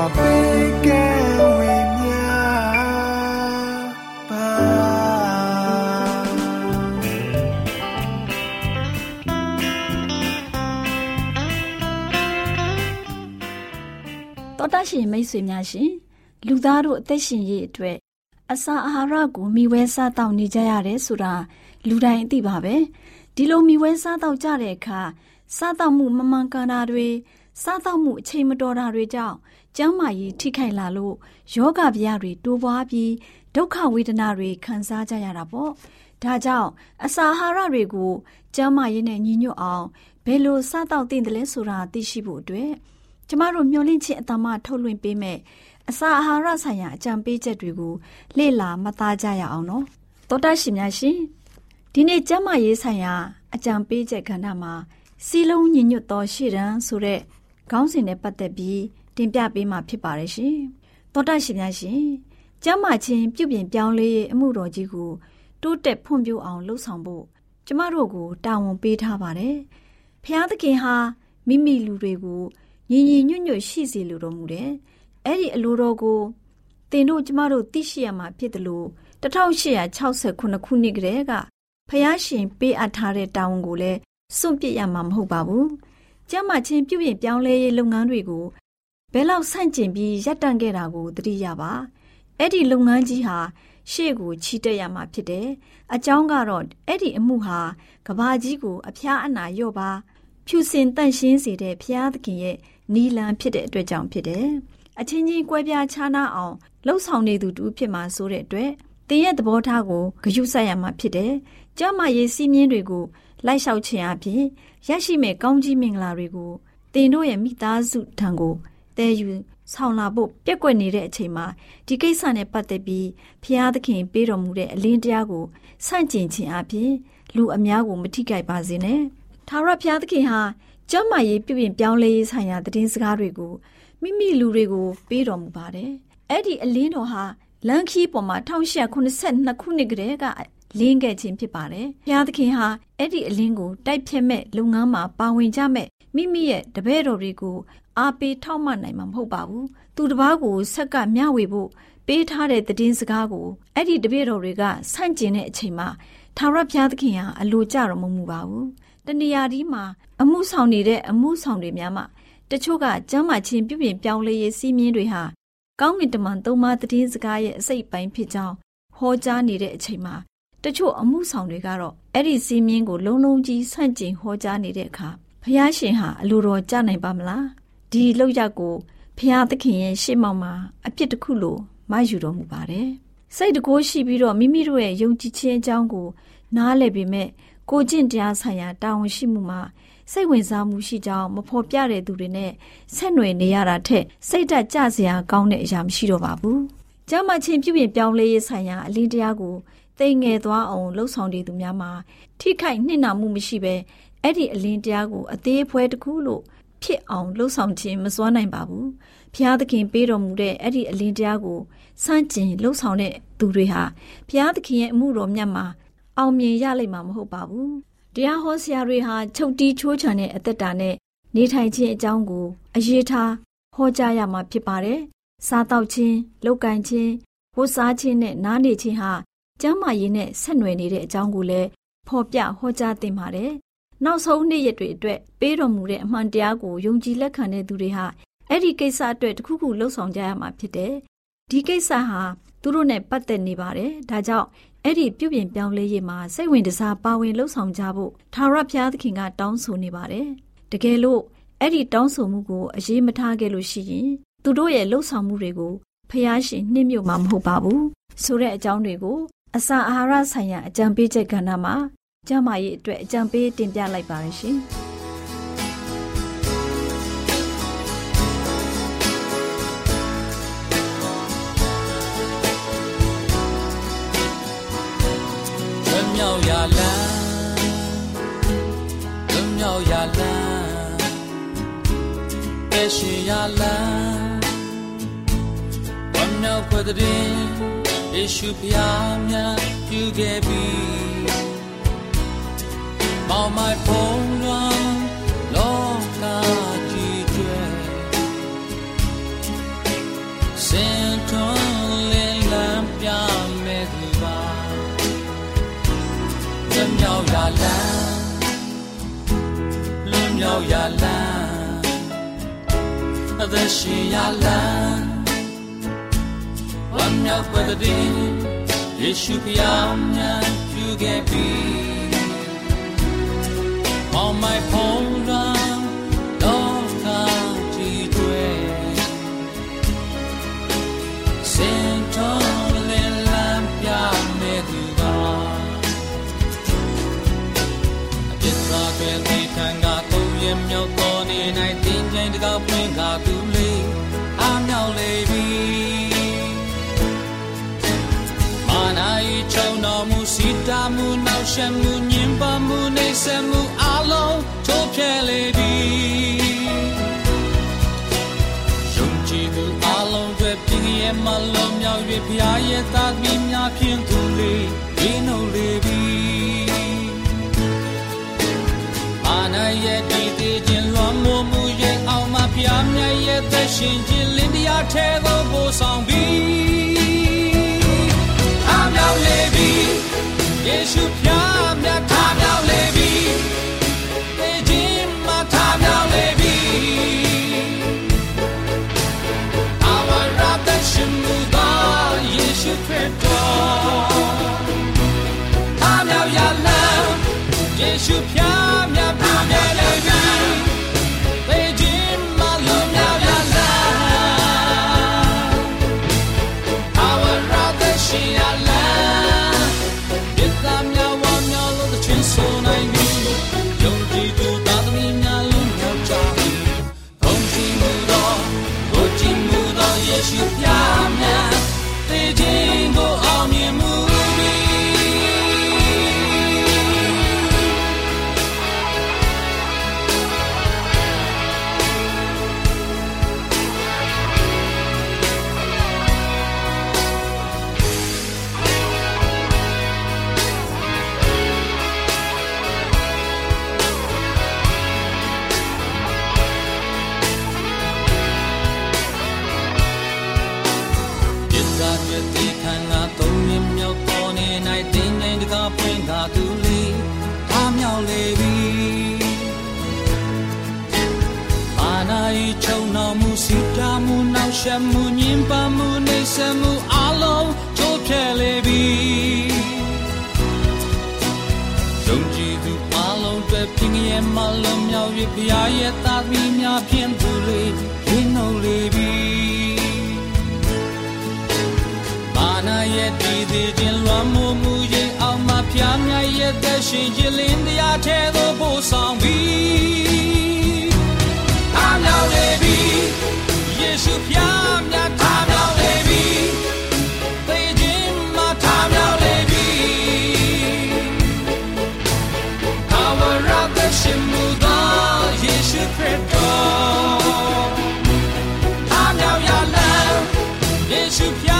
တောတရှင်မိတ်ဆွေများရှင်လူသားတို့အသက်ရှင်ရေးအတွက်အစာအာဟာရကိုမျှဝဲစားတောက်နေကြရတယ်ဆိုတာလူတိုင်းသိပါပဲဒီလိုမျှဝဲစားတောက်ကြတဲ့အခါစားတောက်မှုမမှန်ကန်တာတွေစားတောက်မှုအချိန်မတော်တာတွေကြောင့် ကျန်းမာရေးထိခိုက်လာလို့ယောဂဗျာတွေတိုးပွားပြီးဒုက္ခဝေဒနာတွေခံစားကြရတာပေါ့ဒါကြောင့်အစာအာဟာရတွေကိုကျန်းမာရေးနဲ့ညီညွတ်အောင်ဘယ်လိုစားတောက်သင့်တယ်လဲဆိုတာသိရှိဖို့အတွက်ကျမတို့မျှဝင့်ခြင်းအတ္တမထုတ်လွှင့်ပေးမယ်အစာအာဟာရဆိုင်ရာအကြံပေးချက်တွေကိုလေ့လာမှတ်သားကြရအောင်နော်သောတရှင်များရှင်ဒီနေ့ကျမ်းမာရေးဆိုင်ရာအကြံပေးချက်ကဏ္ဍမှာစီလုံးညညွတ်သောရှေ့တန်းဆိုတဲ့ခေါင်းစဉ်နဲ့ပတ်သက်ပြီး တင်ပြပေးမှာဖြစ်ပါတယ်ရှင်သောတရှင်များရှင်ကျမ်းမာခြင်းပြုပြင်ပြောင်းလဲရေးအမှုတော်ကြီးကိုတိုးတက်ဖွံ့ဖြိုးအောင်လှုပ်ဆောင်ဖို့ကျမတို့ကိုတာဝန်ပေးထားပါတယ်ဖျားသခင်ဟာမိမိလူတွေကိုညီညီညွတ်ညွတ်ရှိစေလိုတော်မူတယ်။အဲ့ဒီအလိုတော်ကိုသင်တို့ကျမတို့သိရှိရမှာဖြစ်တယ်လို့1869ခုနှစ်ကတည်းကဖျားရှင်ပေးအပ်ထားတဲ့တာဝန်ကိုလည်းစွန့်ပစ်ရမှာမဟုတ်ပါဘူး။ကျမ်းမာခြင်းပြုပြင်ပြောင်းလဲရေးလုပ်ငန်းတွေကို ဘယ်လောက်ဆန့်ကျင်ပြီးရပ်တန့်ခဲ့တာကိုသတိရပါ။အဲ့ဒီလုပ်ငန်းကြီးဟာရှေ့ကိုချီတက်ရမှာဖြစ်တယ်။အကြောင်းကတော့အဲ့ဒီအမှုဟာကဘာကြီးကိုအဖျားအနာရော့ပါဖြူစင်တန့်ရှင်းစေတဲ့ဖျားသခင်ရဲ့နီလန်ဖြစ်တဲ့အတွက်ကြောင့်ဖြစ်တယ်။အချင်းချင်းကွဲပြားခြားနားအောင်လှုပ်ဆောင်နေသူတူဖြစ်မှာဆိုတဲ့အတွက်တင်ရဲ့သဘောထားကိုဂရုစိုက်ရမှာဖြစ်တယ်။ကျမရေးစီးမြင်းတွေကိုလိုက်လျှောက်ခြင်းအပြင်ရရှိမဲ့ကောင်းကြီးမင်္ဂလာတွေကိုတင်တို့ရဲ့မိသားစုထံကို တည်ယူဆောင်လာဖို့ပြက်ကွက်နေတဲ့အချိန်မှာဒီကိစ္စနဲ့ပတ်သက်ပြီးဖျားသခင်ပေးတော်မူတဲ့အလင်းတရားကိုဆန့်ကျင်ခြင်းအပြင်လူအများကိုမထိခိုက်ပါစေနဲ့။ထာဝရဘုရားသခင်ဟာကျမ်းမာရေးပြုပြင်ပြောင်းလဲရေးဆိုင်ရာသတင်းစကားတွေကိုမိမိလူတွေကိုပေးတော်မူပါတယ်။အဲ့ဒီအလင်းတော်ဟာလန်ခီပေါ်မှာ1882ခုနှစ်ကတည်းကလင်းခဲ့ခြင်းဖြစ်ပါတယ်။ဘုရားသခင်ဟာအဲ့ဒီအလင်းကိုတိုက်ဖြတ်မဲ့လုပ်ငန်းမှာပါဝင်ကြမဲ့ မိမိရဲ့တပည့်တော်တွေကိုအားပေးထောက်မနိုင်မှာမဟုတ်ပါဘူး။သူတစ်ပါးကိုဆက်ကမျှဝေဖို့ပေးထားတဲ့သတင်းစကားကိုအဲ့ဒီတပည့်တော်တွေကဆန့်ကျင်တဲ့အချိန်မှာထာဝရဘုရားသခင်ဟာအလိုကြတော်မမူပါဘူး။တဏှာဒီမှာအမှုဆောင်နေတဲ့အမှုဆောင်တွေများမှတချို့ကကျမ်းမာခြင်းပြုပြင်ပြောင်းလဲရေးစီးမြင်တွေဟာကောင်းကင်တမန်သုံးပါးသတင်းစကားရဲ့အစိတ်ပိုင်းဖြစ်ကြောင်းဟောကြားနေတဲ့အချိန်မှာတချို့အမှုဆောင်တွေကတော့အဲ့ဒီစီးမြင်ကိုလုံးလုံးကြီးဆန့်ကျင်ဟောကြားနေတဲ့အခါ ဖះရှင်ဟာအလိုတော်ကြနိုင်ပါမလားဒီလောက်ရကိုဖះသခင်ရဲ့ရှေ့မှောက်မှာအပြစ်တစ်ခုလိုမယူတော်မူပါတယ်စိတ်တကိုးရှိပြီးတော့မိမိတို့ရဲ့ယုံကြည်ခြင်းအကြောင်းကို နားလည်ပေမဲ့ကိုကျင့်တရားဆိုင်ရာတာဝန်ရှိမှုမှာစိတ်ဝင်စားမှုရှိကြောင်းမဖော်ပြတဲ့သူတွေနဲ့ဆက်နွယ်နေရတာထက်စိတ်ဓာတ်ကြစရာကောင်းတဲ့အရာမရှိတော့ပါဘူး။ကျမ်းမာခြင်းပြုပြင်ပြောင်းလဲရေးဆိုင်ရာအလင်းတရားကိုသိငယ်သွားအောင်လှုပ်ဆောင်နေသူများမှာထိခိုက်နှိမ့်နာမှုမရှိဘဲ အဲ့ဒီအလင်းတရားကိုအသေးအဖွဲတစ်ခုလို့ဖြစ်အောင်လှုပ်ဆောင်ခြင်းမစွမ်းနိုင်ပါဘူး။ဖျားသခင်ပေးတော်မူတဲ့အဲ့ဒီအလင်းတရားကိုစန့်ကျင်လှုပ်ဆောင်တဲ့သူတွေဟာဖျားသခင်ရဲ့အမှုတော်မြတ်မှာအောင်မြင်ရလိမ့်မှာမဟုတ်ပါဘူး။တရားဟောဆရာတွေဟာချုပ်တီးချိုးချံတဲ့အသက်တာနဲ့နေထိုင်ခြင်းအကြောင်းကိုအရေးထားဟောကြားရမှာဖြစ်ပါတယ်။စားတောက်ခြင်း၊လုပ်ကန်ခြင်း၊ဝတ်စားခြင်းနဲ့နားနေခြင်းဟာကျမ်းမာရေးနဲ့ဆက်နွယ်နေတဲ့အကြောင်းကိုလည်းဖော်ပြဟောကြားသင့်ပါတယ်။ နောက်ဆုံးနေ့ရက်တွေအတွက်ပေးတော်မူတဲ့အမှန်တရားကိုယုံကြည်လက်ခံတဲ့သူတွေဟာအဲ့ဒီကိစ္စအတွက်တခုခုလှုပ်ဆောင်ကြရမှာဖြစ်တယ်။ဒီကိစ္စဟာသူတို့နဲ့ပတ်သက်နေပါတယ်။ဒါကြောင့်အဲ့ဒီပြုပြင်ပြောင်းလဲရေးမှာစိတ်ဝင်စားပါဝင်လှုပ်ဆောင်ကြဖို့ထာဝရဘုရားသခင်ကတောင်းဆိုနေပါတယ်။တကယ်လို့အဲ့ဒီတောင်းဆိုမှုကိုအရေးမထားခဲ့လို့ရှိရင်သူတို့ရဲ့လှုပ်ဆောင်မှုတွေကိုဖျားရှင်နှိမ့်မြုပ်မှာမဟုတ်ပါဘူးဆိုတဲ့အကြောင်းတွေကိုအစာအာဟာရဆိုင်ရာအကြံပေးချက်ကဏ္ဍမှာ ကျမရဲ့အတွက်အကြံပေးတင်ပြလိုက်ပါရရှင်။မြောက်ရလန်းလွမြောက်ရလန်းပဲရှိရလန်းဝမ်းမြောက်ခွက်တဲ့ယေရှုဖျားမြတ်ပြုခဲ့ပြီ မောင်မိုင်ဖုံးလွန်လောကကြီးကျွဲစင်ထွန်းလင်းလန်းပြမဲ့သူပါလွန်မြောက်ရလန်းလွန်မြောက်ရလန်းအသက်ရှင်ရလန်းဝမ်းမြောက်ပတ်တဲ့ယေရှုဖျားမြတ်ပြုခဲ့ပြီ ကျိန်တကောက်ပွင့်ကသူလေးအားမြောက်လေပြီမာနာဤချုံတော်မူစီတာမှုနောက်ရှက်မှုညင်ပါမှုနေဆက်မှုအလုံးချိုးဖျက်လေပြီယုံကြည်သူအလုံးတွေပြင်းရဲ့မလုံးမြောက်၍ဖျားရဲ့သားသမီးများဖြင့်သူလေးရင်းနှုတ်လေပြီအာနာရဲ့ ရဲ့သက်ရှင်ခြင်းလင်းတရားထဲသို့ပို့ဆောင်ပြီအမြောက်လေပြီယေရှု ရဲ့တည်သေးခြင်းလွမ်းမှုမူရင်အောင်မဖျားမြတ်ရဲ့သက်ရှင်ခြင်းလင်းတရားထဲသို့ပို့ဆောင်ပြီးအမြောက်လေပြီးယေရှုဖျားမြတ်အမြောက်လေပြီးသေခြင်းမှာထမြောက်လေပြီးအဝရသက်ရှင်မှုသောယေရှုခရစ်တော်အမြောက်ရလယေရှုဖျား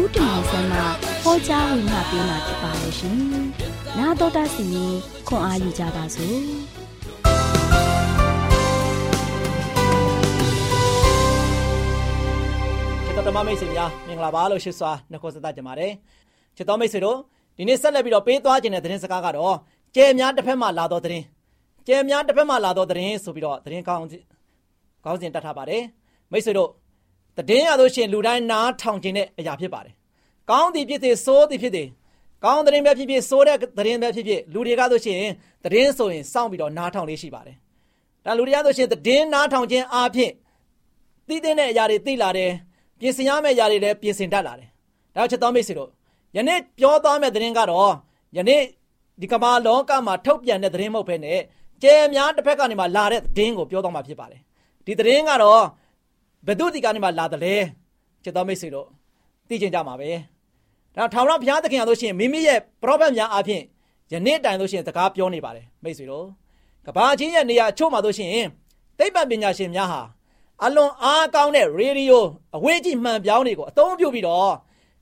ဦးတင်မောင်ဆန်းမှဟောကြားဝင်ငါပေးมาဖြစ်ပါလို့ရှင်။နာတော်တာစီရင်ခွန်အားယူကြပါစို့။ချစ်တော်ဓမ္မမိတ်ဆွေများမင်္ဂလာပါလို့ရှိစွာနှုတ်ဆက်သကြပါတယ်ချစ်တော်မိတ်ဆွေတို့ဒီနေ့ဆက်လက်ပြီးတော့ပေးသွားခြင်းတဲ့သတင်းစကားကတော့ကျဲများတစ်ဖက်မှလာတော့သတင်းကျဲများတစ်ဖက်မှလာတော့သတင်းဆိုပြီးတော့သတင်းကောင်းကောင်းစဉ်တတ်ထားပါတယ်မိတ်ဆွေတို့ သတင်းရလို့ရှိရင်လူတိုင်းနားထောင်ခြင်းတဲ့အရာဖြစ်ပါတယ်ကောင်းသည်ဖြစ်စေဆိုးသည်ဖြစ်စေကောင်းသတင်းပဲဖြစ်ဖြစ်ဆိုးတဲ့သတင်းပဲဖြစ်ဖြစ်လူတွေကဆိုရှင်သတင်းဆိုရင်စောင့်ပြီးတော့နားထောင်လေးရှိပါတယ်ဒါလူတွေကဆိုရှင်သတင်းနားထောင်ခြင်းအပြင်သိတဲ့အရာတွေသိလာတယ်ပြင်ဆင်ရမယ့်အရာတွေလည်းပြင်ဆင်တတ်လာတယ်။ဒါချက်တော်မိတ်ဆွေတို့ယနေ့ပြောသွားမယ့်သတင်းကတော့ယနေ့ဒီကမ္ဘာလောကမှာထုတ်ပြန်တဲ့သတင်းမဟုတ်ဘဲနဲ့ကျဲများတစ်ဖက်ကနေမှလာတဲ့သတင်းကိုပြောသွားမှာဖြစ်ပါတယ်။ဒီသတင်းကတော့ ဘယ်သူဒီကနေမှလာတယ်လဲချက်တော်မိတ်ဆွေတို့သိချင်ကြမှာပဲ။ဒါထောင်တော့ဘုရားသခင်ရလို့ရှိရင်မိမိရဲ့ပရောဖက်များအပြင်ယနေ့တိုင်လို့ရှိရင်စကားပြောနေပါတယ်မိတ်ဆွေတို့ကဘာချင်းရဲ့နေရာအချို့မှာလို့ရှိရင်သိပ္ပံပညာရှင်များဟာအလွန်အားကောင်းတဲ့ရေဒီယိုအဝေးကြီးမှန်ပြောင်းတွေကိုအသုံးပြုပြီးတော့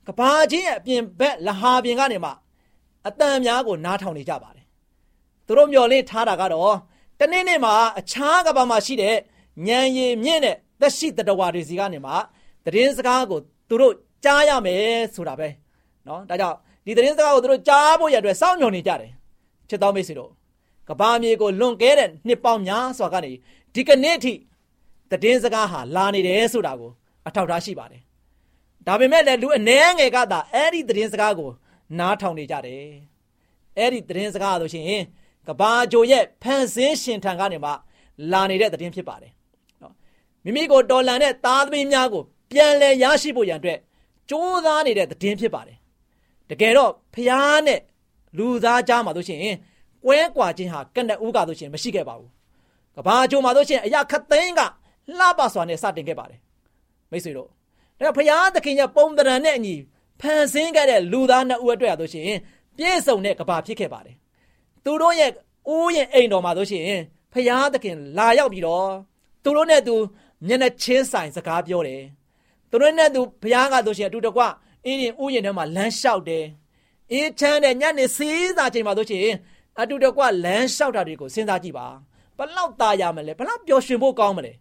ကဘာချင်းရဲ့အပြင်ဘက်လဟာပြင်ကနေမှအတန်များကိုနားထောင်နေကြပါတယ်။သူတို့မျော်လင့်ထားတာကတော့တနေ့နေ့မှာအခြားကဘာမှာရှိတဲ့ဉာဏ်ရည်မြင့်တဲ့ သက်ရှိတတဝါတွေစီကနေမှသတင်းစကားကိုသူတို့ကြားရမယ်ဆိုတာပဲ။နော်ဒါကြောင့်ဒီသတင်းစကားကိုသူတို့ကြားဖို့ရတဲ့စောင့်မျှော်နေကြတယ်။ချစ်တော်မိတ်ဆွေတို့ကဘာမြေကိုလွန်ကဲတဲ့နှစ်ပေါင်းများစွာကနေဒီကနေ့ထိတည်င်းစကားဟာလာနေတယ်ဆိုတာကိုအထောက်ထားရှိပါတယ်။ဒါပေမဲ့လည်းလူအနှဲငယ်ကသာအဲ့ဒီတည်င်းစကားကို နားထောင်နေကြတယ်။အဲ့ဒီတည်င်းစကားဆိုရှင်ကဘာဂျိုရဲ့ဖန်ဆင်းရှင်ထံကနေမှလာနေတဲ့တည်င်းဖြစ်ပါတယ်။နော် မိမိကိုတော်လန်တဲ့သားသမီးများကိုပြန်လည်ရရှိဖို့ရန်အတွက်ကြိုးစားနေတဲ့တည်င်းဖြစ်ပါတယ်။တကယ်တော့ဖျားနဲ့လူသားကြားမှာဆိုရှင်ကွဲကွာခြင်းဟာကနဦးကဆိုရှင်မရှိခဲ့ပါဘူး။ကဘာဂျိုမှာဆိုရှင်အရာခတ်သိန်းကလှပစွာနဲ့စတင်ခဲ့ပါတယ်မိတ်ဆွေတို့ဒါဘုရားသခင်ရဲ့ပုံတရံနဲ့အညီဖန်ဆင်းခဲ့တဲ့လူသားနှစ်ဦးအတွက်ရဆိုရှင်ပြည့်စုံတဲ့ကဘာဖြစ်ခဲ့ပါတယ်သူတို့ရဲ့ဦးရင်အိမ်တော်မှာဆိုရှင်ဘုရားသခင်လာရောက်ပြီးတော့သူတို့နဲ့သူ မျက်နှာချင်းဆိုင်စကားပြောတယ်သူတို့နဲ့သူဘုရားကဆိုရှင်အတူတကွအင်းရင်ဥယျာဉ်ထဲမှာလမ်းလျှောက်တယ်အေးချမ်းတဲ့ညနေစီးစာချိန်မှာဆိုရှင်အတူတကွလမ်းလျှောက်တာတွေကိုစဉ်းစားကြည့်ပါဘလောက်ตาရမလဲဘလောက်ပျော်ရွှင်ဖို့ကောင်းမလဲ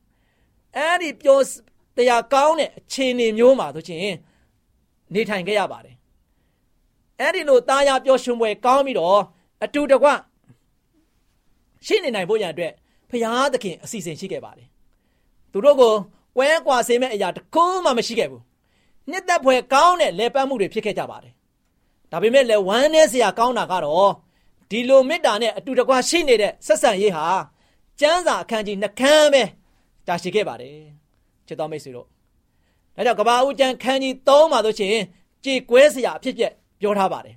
အဲ့ဒီပြောတရားကောင်းတဲ့အခြေအနေမျိုးမှာဆိုချင်းနေထိုင်ခဲ့ရပါတယ်အဲ့ဒီလိုตาရပျော်ရွှင်ပွဲကောင်းပြီးတော့အတူတကွရှိနေနိုင်ဖို့ရန်အတွက်ဖရာသခင်အစီအစဉ်ရှိခဲ့ပါတယ် သူတို့ကိုကွဲကွာစေမဲ့အရာတစ်ခုမှမရှိခဲ့ဘူးနှစ်သက်ဖွယ်ကောင်းတဲ့လေပတ်မှုတွေဖြစ်ခဲ့ကြပါတယ်ဒါပေမဲ့လည်းဝမ်းနည်းစရာကောင်းတာကတော့ဒီလိုမေတ္တာနဲ့အတူတကွရှိနေတဲ့ဆက်ဆံရေးဟာကျမ်းစာအခန်းကြီးနှခမ်းပဲတာရှိခဲ့ပါတယ်ချစ်တော်မိတ်ဆွေတို့ဒါကြောင့်ကဘာဦးကျမ်းခန်းကြီး3မှာဆိုရှင်ကြေကွဲစရာအဖြစ်ပြက်ပြောထားပါတယ်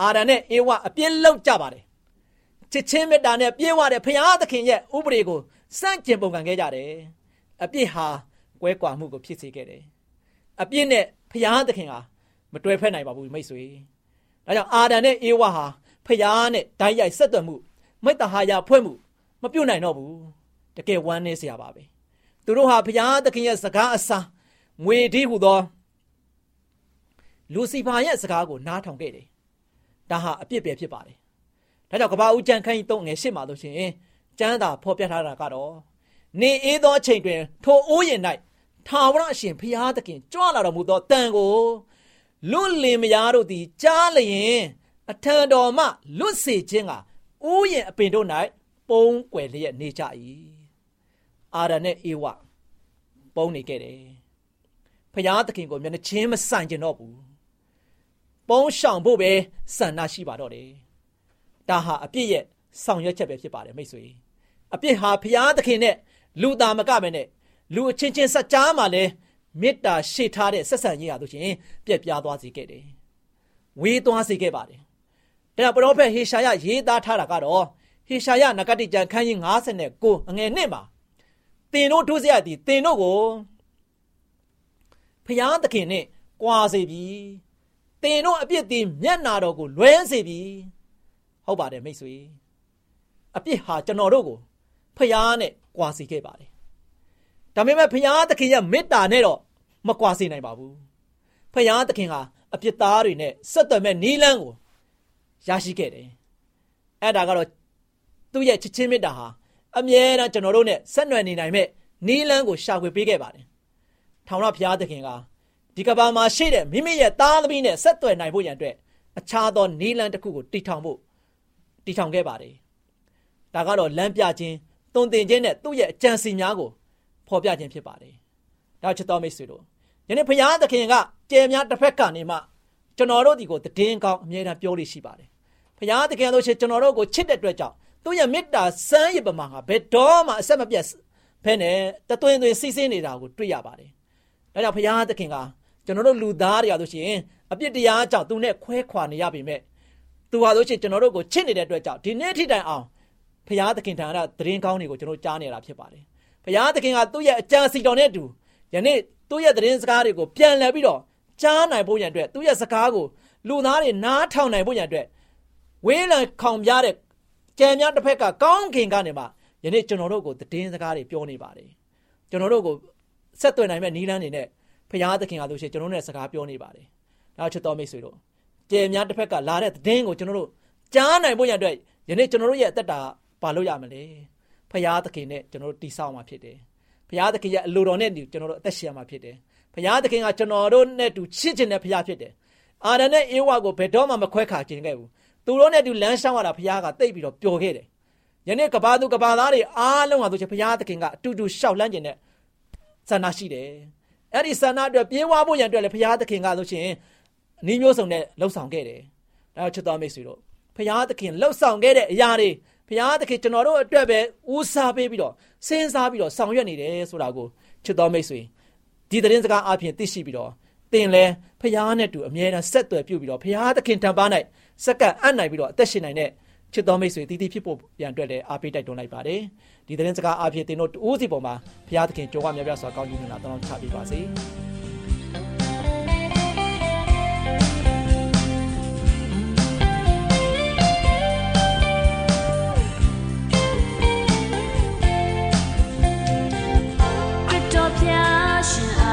အာဒံနဲ့အေဝအပြစ်လောက်ကြပါတယ်ချစ်ချင်းမေတ္တာနဲ့ပြေဝတဲ့ဖရာသခင်ရဲ့ဥပဒေကိုစန့်ကျင်ပုံကံခဲ့ကြတယ် အပြစ်ဟာကွဲကွာမှုကိုဖြစ်စေခဲ့တယ်အပြစ်နဲ့ဖရာသခင်ဟာမတွဲဖက်နိုင်ပါဘူးမိတ်ဆွေဒါကြောင့်အာဒံနဲ့အေဝဟာဖရာနဲ့ဓာတ်ရိုက်ဆက်သွယ်မှုမိတ္တဟာယဖွဲ့မှုမပြုတ်နိုင်တော့ဘူးတကယ်ဝမ်းနည်းစရာပါပဲသူတို့ဟာဘုရားသခင်ရဲ့စကားအစာငွေဒီဟုသောလူစီဖာရဲ့စကားကိုနားထောင်ခဲ့တယ်ဒါဟာအပြစ်ပဲဖြစ်ပါတယ်ဒါကြောင့်ကဘာဦးကျန်ခန်းကြီး၃ငယ်ရှစ်မှာလို့ရှိရင်ကျမ်းသာဖော်ပြထားတာကတော့ နေအေးသောအချိန်တွင်ထိုအိုးရင်၌ထာဝရအရှင်ဘုရားသခင်ကြွလာတော်မူသောတန်ကိုလွတ်လင်မယားတို့သည်ကြားလျင်အထံတော်မှလွတ်စေခြင်းကဥယျင်အပင်တို့၌ပုံကွယ်လျက်နေကြ၏အာရနဲ့အေဝပုံနေခဲ့တယ်ဖျားသခင်ကိုမျက်နှာချင်းမဆိုင်ကျင်တော့ဘူးပုံးရှောင်ဖို့ပဲဆန္ဒရှိပါတော့တယ်ဒါဟာအပြစ်ရဲ့ဆောင်ရွက်ချက်ပဲဖြစ်ပါတယ်မိတ်ဆွေအပြစ်ဟာဖျားသခင်နဲ့ လူသားမကပဲနဲ့လူအချင်းချင်းစัจ जा မှာလဲမေတ္တာရှေ့ထားတဲ့ဆက်ဆံရေးဟာဆိုရှင်ပြက်ပြားသွားစေခဲ့တယ်ဝေးသွားစေခဲ့ပါတယ်ဒါပရောဖက်ဟေရှာယရေးသားထားတာကတော့ဟေရှာယနဂတိကျမ်းခန်းကြီး59အငယ်1မှာတင်တို့ထိုးစရာဒီတင်တို့ကိုဖျားသခင်နဲ့ကြွာစေပြီတင်တို့အပြစ်ဒီမျက်နာတော်ကိုလွဲစေပြီဟုတ်ပါတယ်မိတ်ဆွေအပြစ်ဟာကျွန်တော်တို့ကို ဖျားနဲ့ကြွာစေခဲ့ပါတယ်ဒါပေမဲ့ဖျားသခင်ရဲ့မေတ္တာနဲ့တော့မကွာစေနိုင်ပါဘူးဖဖယားသခင်ဟာအပြစ်သားတွေနဲ့ဆက်သွယ်မဲ့နီးလန်းကိုရရှိခဲ့တယ်အဲ့ဒါကတော့သူ့ရဲ့ချစ်ချင်းမေတ္တာဟာအမြဲတမ်းကျွန်တော်တို့နဲ့ဆက်နွယ်နေနိုင်မဲ့နီးလန်းကိုရှာဖွေပေးခဲ့ပါတယ်ထောင်ရဘုရားသခင်ကဒီကဘာမှာရှိတဲ့မိမိရဲ့သားသမီးနဲ့ဆက်သွယ်နိုင်ဖို့ရန်အတွက်အခြားသောနီးလန်းတစ်ခုကိုတည်ထောင်ဖို့တည်ထောင်ခဲ့ပါတယ်ဒါကတော့လမ်းပြခြင်း တုံသင်ခြင်းနဲ့သူ့ရဲ့အကြံစီများကိုဖော်ပြခြင်းဖြစ်ပါတယ်ဒါချစ်တော်မိတ်ဆွေတို့ယနေ့ဘုရားသခင်ကကြယ်များတစ်ဖက်ကနေမှကျွန်တော်တို့ဒီကိုတည်င်းကောင်းအမြဲတမ်းပြောလို့ရှိပါတယ်ဘုရားသခင်တို့ရှိကျွန်တော်တို့ကိုချစ်တဲ့အတွက်ကြောင့်သူ့ရဲ့မေတ္တာစမ်းရပမာကဘယ်တော့မှအဆက်မပြတ်ဖဲနဲ့တသွင်းသွင်းစီးဆင်းနေတာကိုတွေ့ရပါတယ်ဒါကြောင့်ဘုရားသခင်ကကျွန်တော်တို့လူသားတွေရလို့ရှိရင်အပြစ်တရားကြောင့်သူနဲ့ခွဲခွာနေရပေမဲ့သူဟာလို့ရှိရင်ကျွန်တော်တို့ကိုချစ်နေတဲ့အတွက်ကြောင့်ဒီနေ့ထိတိုင်အောင် ဘုရားသခင်ထံကသတင်းကောင်းတွေကိုကျွန်တော်ကြားနေတာဖြစ်ပါတယ်ဘုရားသခင်ကသူ့ရဲ့အကြံစီတော်နဲ့အတူယနေ့သူ့ရဲ့သတင်းစကားတွေကိုပြန်လှည့်ပြီးတော့ကြားနိုင်ဖို့ရန်အတွက်သူ့ရဲ့စကားကိုလူသားတွေနားထောင်နိုင်ဖို့ရန်အတွက်ဝေးလံခေါင်ပြတဲ့ကြံများတစ်ဖက်ကကောင်းကင်ကနေမှယနေ့ကျွန်တော်တို့ကိုသတင်းစကားတွေပြောနေပါတယ်ကျွန်တော်တို့ကိုဆက်သွယ်နိုင်မဲ့နီးလန်းနေနဲ့ဖရာသခင်ကလို့ရှိရင်ကျွန်တော်တို့နဲ့စကားပြောနေပါတယ်။နောက်ချစ်တော်မိတ်ဆွေတို့ကြယ်များတစ်ဖက်ကလာတဲ့သတင်းကိုကျွန်တော်တို့ကြားနိုင်ဖို့ရတဲ့ယနေ့ကျွန်တော်တို့ရဲ့အသက်တာ ပါလို့ရမလဲ။ဖရာသခင်နဲ့ကျွန်တော်တို့တိဆောက်မှာဖြစ်တယ်။ဖရာသခင်ရဲ့အလိုတော်နဲ့ကျွန်တော်တို့အသက်ရှင်မှာဖြစ်တယ်။ဖရာသခင်ကကျွန်တော်တို့နဲ့တူချစ်ခြင်းနဲ့ဖရာဖြစ်တယ်။အာရနဲ့အေဝါကိုဘယ်တော့မှမခွဲခါခြင်းခဲ့ဘူး။သူတို့နဲ့တူလမ်းရှောင်းရတာဖရာကတိတ်ပြီးတော့ပျော်ခဲ့တယ်။ယနေ့ကဘာသူကဘာသားတွေအားလုံးဟာဆိုချင်ဘုရားသခင်ကအတူတူရှောက်လန်းခြင်းနဲ့ဆန္ဒရှိတယ်အဲ့ဒီဆန္ဒအတွက်ပြေးဝါဖို့ရန်အတွက်လည်းဘုရားသခင်ကဆိုရှင်နီးမျိုးစုံနဲ့လှုပ်ဆောင်ခဲ့တယ်ဒါချစ်တော်မိတ်ဆွေတို့ဘုရားသခင်လှုပ်ဆောင်ခဲ့တဲ့အရာတွေ ဘုရားသခင်ကျွန်တော်တို့အတွက်ပဲဦးစားပေးပြီးတော့စဉ်းစားပြီးတော့ဆောင်ရွက်နေတယ်ဆိုတာကိုချစ်တော်မိတ်ဆွေဒီသတင်းစကားအပြင်သိရှိပြီးတော့သင်လဲဖရားနဲ့တူအမြဲတမ်းဆက်သွယ်ပြုပြီးတော့ဖရားသခင်တံပါး၌စက္ကန့်အံ့နိုင်ပြီးတော့အသက်ရှင်နိုင်တဲ့ချစ်တော်မိတ်ဆွေတည်တည်ဖြစ်ဖို့ရန်အတွက်လည်းအားပေးတိုက်တွန်းလိုက်ပါတယ်ဒီသတင်းစကားအဖြစ်သင်တို့တူးစီပေါ်မှာဘုရားသခင်ကြိုးဝါများများစွာကောင်းကြီးနေတာတောင်းချပေးပါစေ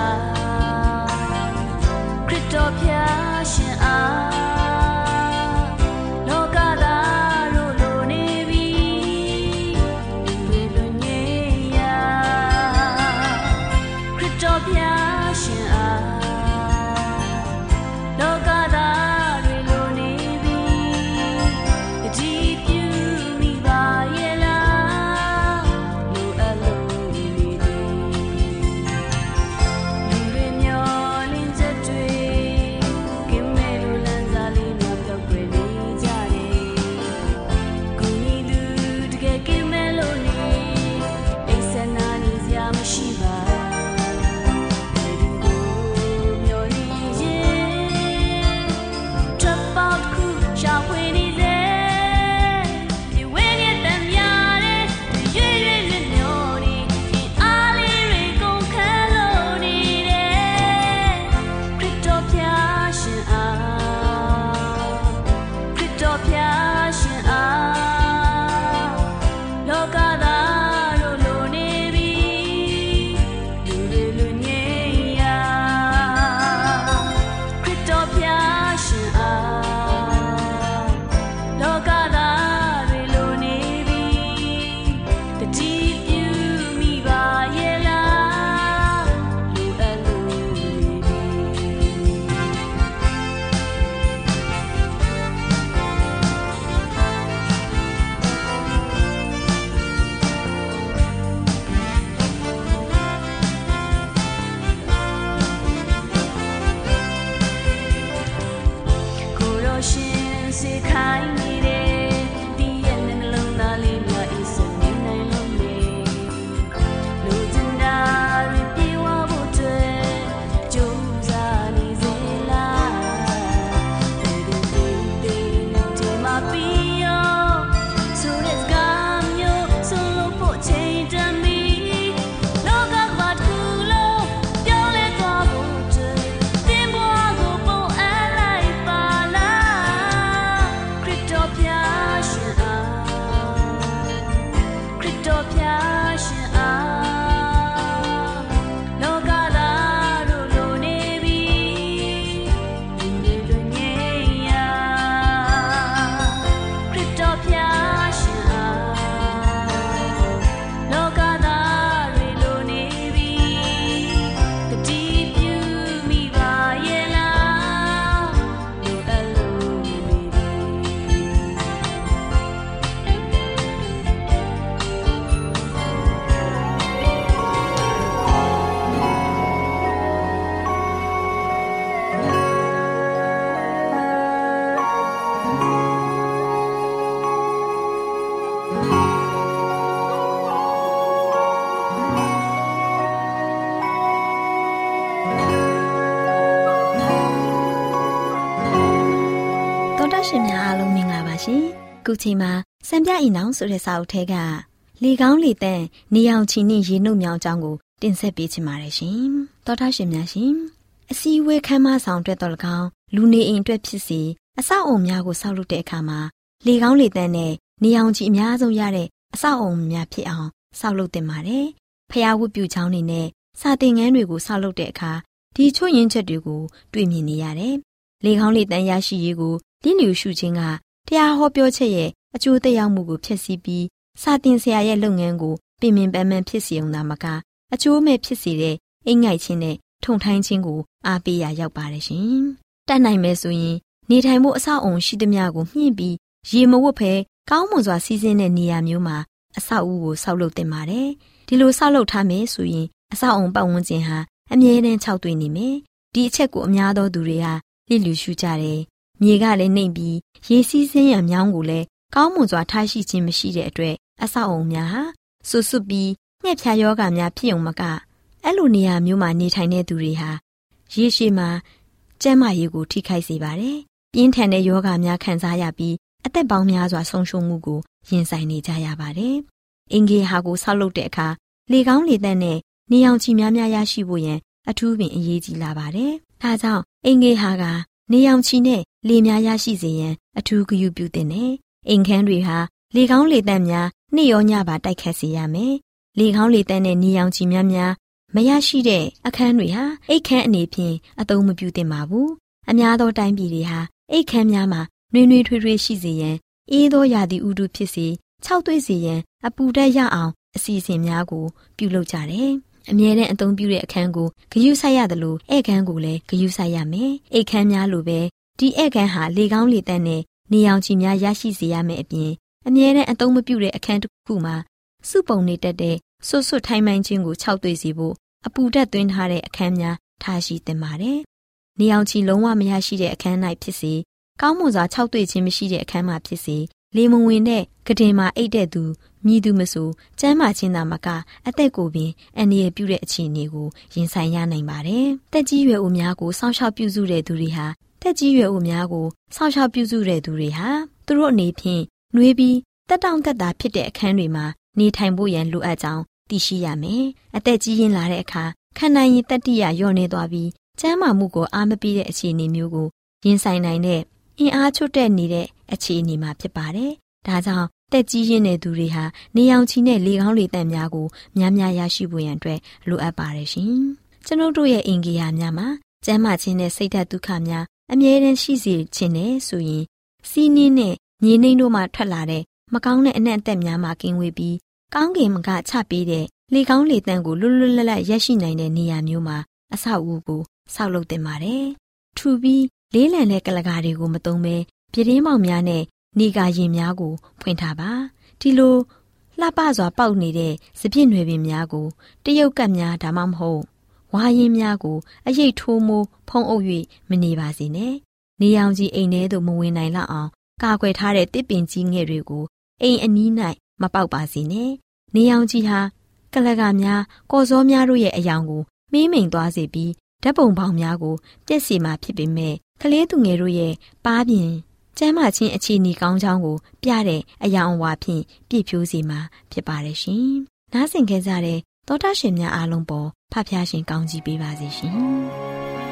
တော် ခုချိန်မှာစံပြအင်အောင်ဆိုတဲ့စာအုပ်ထဲကလေကောင်းလေတန့်နေအောင်ချီနှင့်ရေနှုတ်မြောင်အကြောင်းကိုတင်ဆက်ပေးချင်ပါတယ်ရှင်။သောတာရှင်များရှင်။အစည်းအဝေးခမ်းမဆောင်အတွက်တော်၎င်းလူနေအိမ်အတွက်ဖြစ်စီအဆောက်အုံများကိုဆောက်လုပ်တဲ့အခါမှာလေကောင်းလေတန့်နဲ့နေအောင်ချီအများဆုံးရတဲ့အဆောက်အုံများဖြစ်အောင်ဆောက်လုပ်တင်ပါတယ်။ဖျားဝတ်ပြုချောင်းတွေနဲ့စာတင်ငန်းတွေကိုဆောက်လုပ်တဲ့အခါဒီချွတ်ရင်းချက်တွေကိုတွေ့မြင်နေရတယ်။လေကောင်းလေတန်းရရှိရေးကိုလင်းလျူရှုခြင်းက တရားဟောပြောချက်ရဲ့အကျိုးသက်ရောက်မှုကိုဖျက်ဆီးပြီးစာတင်ဆရာရဲ့လုပ်ငန်းကိုပြင်ပင်ပန်းပန်းဖြစ်စေုံသာမကအကျိုးမဲ့ဖြစ်စေတဲ့အင်ငိုက်ခြင်းနဲ့ထုံထိုင်းခြင်းကိုအားပေးရရောက်ပါတယ်ရှင်။တတ်နိုင်မယ်ဆိုရင်နေထိုင်မှုအဆောက်အုံရှိသမျှကိုမြင့်ပြီးရေမဝတ်ဖဲကောင်းမွန်စွာစီးဆင်းတဲ့နေရာမျိုးမှာအဆောက်အဦကိုဆောက်လုပ်တင်ပါတယ်။ဒီလိုဆောက်လုပ်ထားမယ်ဆိုရင်အဆောက်အုံပတ်ဝန်းကျင်ဟာအမြဲတမ်းခြောက်သွေ့နေမယ်။ဒီအချက်ကိုအများသောသူတွေဟာလစ်လျူရှုကြတယ်။ မြေကလည်းနှိမ့်ပြီးရေစီးဆင်းရံမြောင်းကိုလည်းကောင်းမွန်စွာထားရှိခြင်းမရှိတဲ့အတွက်အဆောက်အုံများဟာဆွဆွပြီးငှက်ဖြာယောဂများဖြစ်ုံမကအဲ့လိုနေရာမျိုးမှာနေထိုင်တဲ့သူတွေဟာရေရှည်မှာကျန်းမာရေးကိုထိခိုက်စေပါတယ်။ပြင်းထန်တဲ့ယောဂများခံစားရပြီးအသက်ပေါင်းများစွာဆုံးရှုံးမှုကိုရင်ဆိုင်နေကြရပါတယ်။အင်ဂေဟာကိုဆောက်လုပ်တဲ့အခါလေကောင်းလေသန့်နဲ့နေအောင်ချီများများရရှိဖို့ရန်အထူးပင်အရေးကြီးလာပါတယ်။ဒါကြောင့်အင်ဂေဟာက နေအောင်ချီနဲ့လေများရရှိစေရန်အထူးဂရုပြုသင့်တယ်။အိမ်ခန်းတွေဟာလေကောင်းလေသန့်များနေ့ရောညပါတိုက်ခတ်စေရမယ်။လေကောင်းလေသန့်နဲ့နေအောင်ချီများများမရရှိတဲ့အခန်းတွေဟာအိတ်ခမ်းအနေဖြင့်အသုံးမပြုသင့်ပါဘူး။အများသောတိုင်းပြည်တွေဟာအိတ်ခမ်းများမှာနှွေးနှွေးထွေးထွေးရှိစေရန်အေးသောရာသီဥတုဖြစ်စေခြောက်သွေ့စေရန်အပူဓာတ်ရအောင်အစီအစဉ်များကိုပြုလုပ်ကြတယ်။ အမြဲတမ်းအသုံးပြုတဲ့အခန်းကိုဂယုဆိုင်ရတယ်လို့ဧကန်းကိုလည်းဂယုဆိုင်ရမယ်။ဧကန်းများလိုပဲဒီဧကန်းဟာလေကောင်းလေတန့်နဲ့နေအောင်ချီများရရှိစေရမယ်အပြင်အမြဲတမ်းအသုံးမပြုတဲ့အခန်းတစ်ခုမှာစုပုံနေတတ်တဲ့ဆွတ်ဆွတ်ထိုင်းမှန်ခြင်းကိုခြောက်သွေ့စေဖို့အပူဓာတ်သွင်းထားတဲ့အခန်းများထားရှိသင့်ပါတယ်။နေအောင်ချီလုံးဝမရရှိတဲ့အခန်း၌ဖြစ်စေကောင်းမွန်စွာခြောက်သွေ့ခြင်းမရှိတဲ့အခန်းမှာဖြစ်စေလေမဝင်တဲ့ကတင်မှာအိတ်တဲ့သူ မြည်သူမဆိုကျမ်းမာခြင်းသာမကအသက်ကိုပင်အန္တရာယ်ပြုတဲ့အခြေအနေကိုရင်ဆိုင်ရနိုင်ပါတယ်။တက်ကြီးရွယ်အိုများကိုစောင့်ရှောက်ပြုစုတဲ့သူတွေဟာတက်ကြီးရွယ်အိုများကိုစောင့်ရှောက်ပြုစုတဲ့သူတွေဟာသူတို့အနေဖြင့်နှွေးပြီးတက်တောင့်တက်တာဖြစ်တဲ့အခန်းတွေမှာနေထိုင်ဖို့ရန်လိုအပ်ကြောင်းသိရှိရမယ်။အသက်ကြီးရင်လာတဲ့အခါခံနိုင်ရင်တတိယလျော့နေသွားပြီးကျန်းမာမှုကိုအားမပေးတဲ့အခြေအနေမျိုးကိုရင်ဆိုင်နိုင်တဲ့အင်အားချွတ်တဲ့နေတဲ့အခြေအနေမှာဖြစ်ပါတယ်။ဒါကြောင့် တက်ကြီးရင်းတဲ့သူတွေဟာနေအောင်ချီနဲ့လေကောင်းလေတန့်များကိုများများရရှိဖို့ရန်အတွက်လိုအပ်ပါတယ်ရှင်။ကျွန်ုပ်တို့ရဲ့အင်ဂီယာများမှာကျန်းမာခြင်းနဲ့စိတ်ဓာတ်ဒုက္ခများအမြဲတမ်းရှိစေခြင်းနဲ့ဆိုရင်စီးနှင်းနဲ့မြေနှိမ့်တို့မှထွက်လာတဲ့မကောင်းတဲ့အနက်အသက်များမှကင်းဝေးပြီးကောင်းကင်မကချပေးတဲ့လေကောင်းလေတန့်ကိုလွတ်လွတ်လပ်လပ်ရရှိနိုင်တဲ့နေရာမျိုးမှာအဆောက်အဦကိုဆောက်လုပ်တင်ပါတယ်။ထူပြီးလေးလံတဲ့ကလကာတွေကိုမသုံးဘဲပြတင်းပေါက်များနဲ့ နေကာရင်များကို ဖွင့်ထားပါဒီလိုလှပစွာပေါက်နေတဲ့စပြည့်နွယ်ပင်များကိုတရုတ်ကပ်များဒါမှမဟုတ်ဝါရင်များကိုအရိတ်ထိုးမိုးဖုံးအုပ်၍မနေပါစေနဲ့နေအောင်ကြီးအိမ်ထဲသို့မဝင်နိုင်လောက်အောင်ကာကွယ်ထားတဲ့တစ်ပင်ကြီးငယ်တွေကိုအိမ်အနီး၌မပေါက်ပါစေနဲ့နေအောင်ကြီးဟာကလကများကော်စောများတို့ရဲ့အယောင်ကိုမင်းမိန်သွားစေပြီးဓာတ်ပုံပေါင်းများကိုပြက်စီမှာဖြစ်ပေမဲ့ကလေးသူငယ်တို့ရဲ့ပါးပြင် ကျမ်းမာခြင်းအခြေအနေကောင်းချောင်းကိုပြတဲ့အယောင်အဝါဖြင့်ပြည့်ဖြိုးစေမှာဖြစ်ပါတယ်ရှင်။နားဆင်ခဲ့ကြတဲ့သောတာရှင်များအားလုံးပေါ်ဖဖျားရှင်ကောင်းကြီးပေးပါစေရှင်။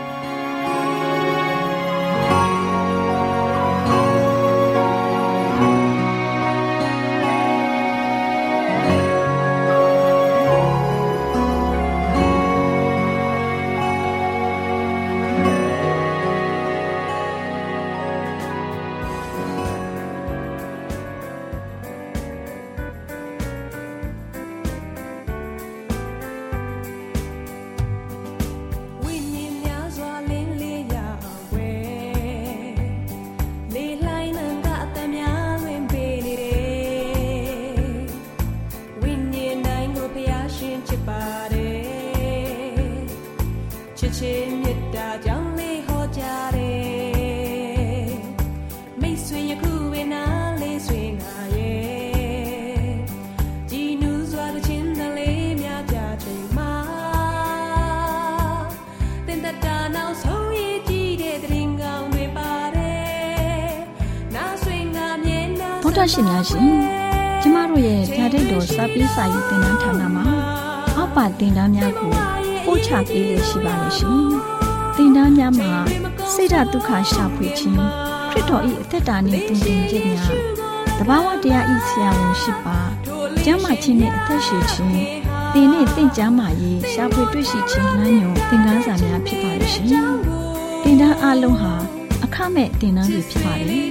တော်တာရှင်များရှင်ကျမတို့ရဲ့ဓာတ်တော်စပေးစာယူတင်နန်းဌာနမှာအောက်ပါတင်ဒားများကိုပို့ချပေးရရှိပါလို့ရှင်တင်ဒားများမှာဆိဒ္ဓတုခရှာဖွေခြင်းခရစ်တော်၏အသက်တာနှင့်တူတူခြင်းများတဘာဝတရားဤဆရာဝန်ရှိပါကျမ်းမာခြင်းနှင့်အသက်ရှိခြင်းသင်နဲ့သင်ကြားမှာရေးရှာဖွေတွေ့ရှိခြင်းနှမ်းညွန်သင်ခန်းစာများဖြစ်ပါလို့ရှင်တင်ဒားအလုံးဟာအခမဲ့တင်ဒားတွေဖြစ်ပါတယ်ဖြစ်